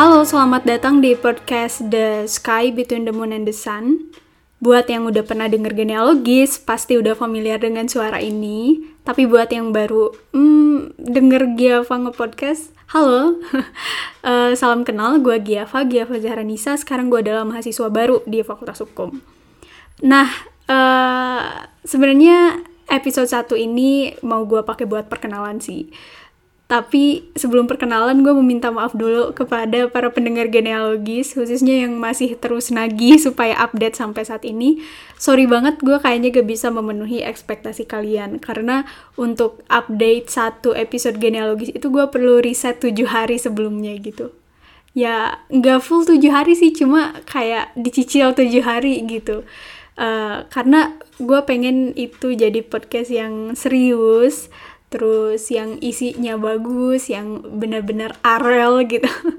Halo, selamat datang di podcast The Sky Between the Moon and the Sun. Buat yang udah pernah denger genealogis, pasti udah familiar dengan suara ini. Tapi buat yang baru hmm, denger Giava nge-podcast, halo. uh, salam kenal, gue Giava, Giava Zahranisa. Sekarang gue adalah mahasiswa baru di Fakultas Hukum. Nah, uh, sebenarnya episode 1 ini mau gue pakai buat perkenalan sih tapi sebelum perkenalan gue meminta maaf dulu kepada para pendengar genealogis khususnya yang masih terus nagih supaya update sampai saat ini. Sorry banget gue kayaknya gak bisa memenuhi ekspektasi kalian karena untuk update satu episode genealogis itu gue perlu riset tujuh hari sebelumnya gitu. Ya nggak full tujuh hari sih cuma kayak dicicil tujuh hari gitu. Uh, karena gue pengen itu jadi podcast yang serius terus yang isinya bagus, yang benar-benar arel gitu.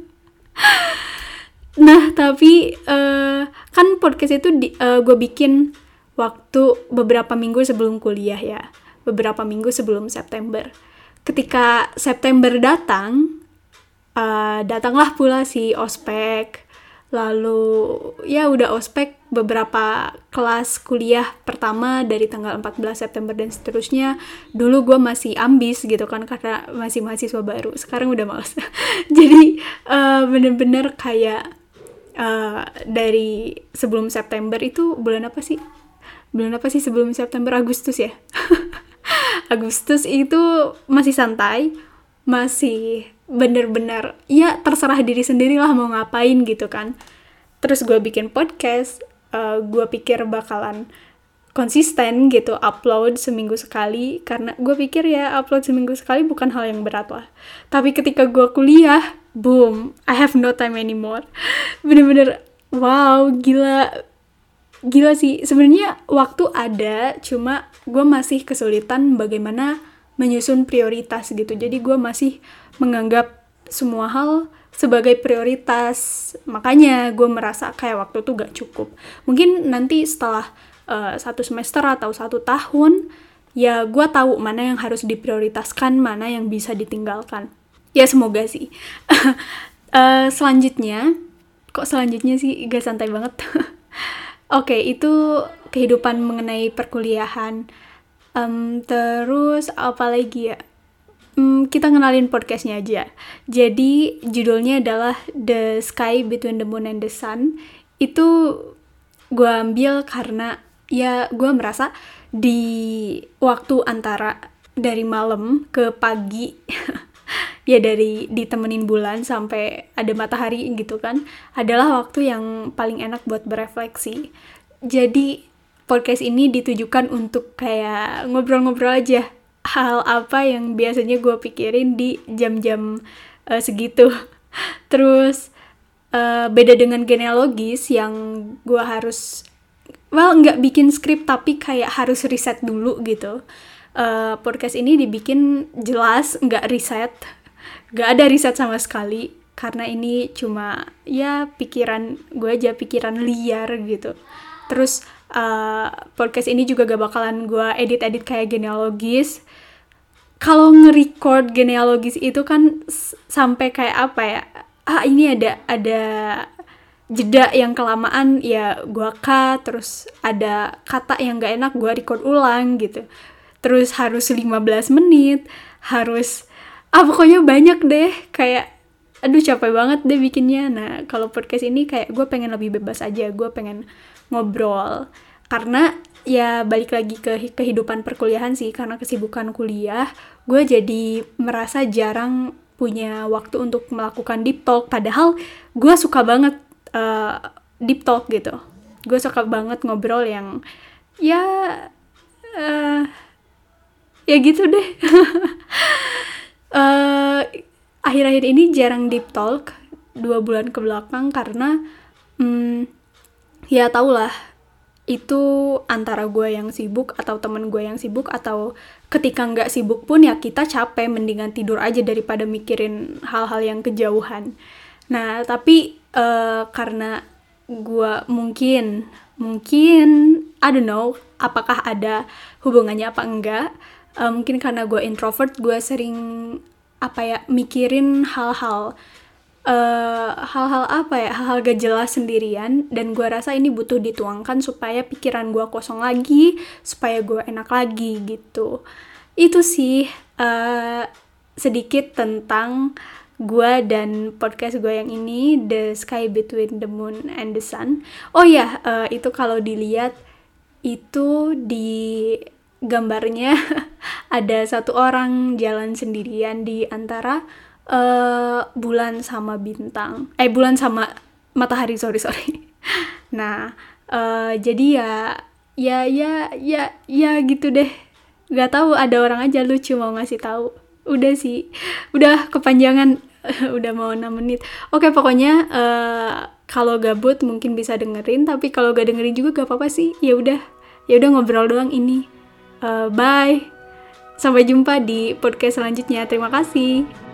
nah, tapi uh, kan podcast itu uh, gue bikin waktu beberapa minggu sebelum kuliah ya, beberapa minggu sebelum September. Ketika September datang, uh, datanglah pula si ospek, lalu ya udah ospek beberapa kelas kuliah pertama dari tanggal 14 September dan seterusnya dulu gue masih ambis gitu kan karena masih mahasiswa baru. Sekarang udah males. Jadi uh, bener-bener kayak uh, dari sebelum September itu bulan apa sih? Bulan apa sih sebelum September? Agustus ya? Agustus itu masih santai masih bener-bener ya terserah diri sendiri lah mau ngapain gitu kan. Terus gue bikin podcast uh, eh, gue pikir bakalan konsisten gitu upload seminggu sekali karena gue pikir ya upload seminggu sekali bukan hal yang berat lah. Tapi ketika gue kuliah boom I have no time anymore. Bener-bener wow gila. Gila sih. Sebenarnya waktu ada cuma gue masih kesulitan bagaimana menyusun prioritas gitu. Jadi gue masih menganggap semua hal sebagai prioritas. Makanya gue merasa kayak waktu itu gak cukup. Mungkin nanti setelah uh, satu semester atau satu tahun ya gue tahu mana yang harus diprioritaskan mana yang bisa ditinggalkan. Ya semoga sih. Uh, selanjutnya kok selanjutnya sih? Gak santai banget. Oke okay, itu kehidupan mengenai perkuliahan. Um, terus apa lagi ya Hmm, kita kenalin podcastnya aja. Jadi judulnya adalah The Sky Between the Moon and the Sun. Itu gue ambil karena ya gue merasa di waktu antara dari malam ke pagi ya dari ditemenin bulan sampai ada matahari gitu kan adalah waktu yang paling enak buat berefleksi. Jadi podcast ini ditujukan untuk kayak ngobrol-ngobrol aja hal apa yang biasanya gue pikirin di jam-jam uh, segitu. Terus uh, beda dengan genealogis yang gue harus, well nggak bikin skrip tapi kayak harus riset dulu gitu. Uh, podcast ini dibikin jelas nggak riset, nggak ada riset sama sekali karena ini cuma ya pikiran gue aja pikiran liar gitu. Terus uh, podcast ini juga gak bakalan gue edit-edit kayak genealogis. Kalau nge-record genealogis itu kan sampai kayak apa ya? Ah ini ada ada jeda yang kelamaan ya gua cut terus ada kata yang gak enak gua record ulang gitu. Terus harus 15 menit harus ah pokoknya banyak deh kayak aduh capek banget deh bikinnya. Nah kalau podcast ini kayak gue pengen lebih bebas aja gue pengen ngobrol karena ya balik lagi ke kehidupan perkuliahan sih. Karena kesibukan kuliah gue jadi merasa jarang punya waktu untuk melakukan deep talk. Padahal gue suka banget uh, deep talk gitu. Gue suka banget ngobrol yang ya uh, ya gitu deh. Uh, akhir-akhir ini jarang deep talk. Dua bulan ke belakang karena um, ya tau lah itu antara gue yang sibuk atau temen gue yang sibuk atau ketika nggak sibuk pun ya kita capek mendingan tidur aja daripada mikirin hal-hal yang kejauhan. Nah tapi uh, karena gue mungkin mungkin I don't know apakah ada hubungannya apa enggak uh, mungkin karena gue introvert gue sering apa ya mikirin hal-hal hal hal-hal apa ya? Hal-hal gak jelas sendirian dan gue rasa ini butuh dituangkan supaya pikiran gue kosong lagi supaya gue enak lagi gitu. Itu sih uh, sedikit tentang gue dan podcast gue yang ini The Sky Between the Moon and the Sun. Oh ya uh, itu kalau dilihat itu di gambarnya ada satu orang jalan sendirian di antara uh, bulan sama bintang. Eh bulan sama matahari sorry sorry. Nah uh, jadi ya ya ya ya ya gitu deh. Nggak tahu ada orang aja lucu mau ngasih tahu. Udah sih. Udah kepanjangan. Udah mau 6 menit. Oke pokoknya uh, kalau gabut mungkin bisa dengerin tapi kalau gak dengerin juga gak apa-apa sih. Ya udah. Ya udah ngobrol doang ini. Uh, bye. Sampai jumpa di podcast selanjutnya. Terima kasih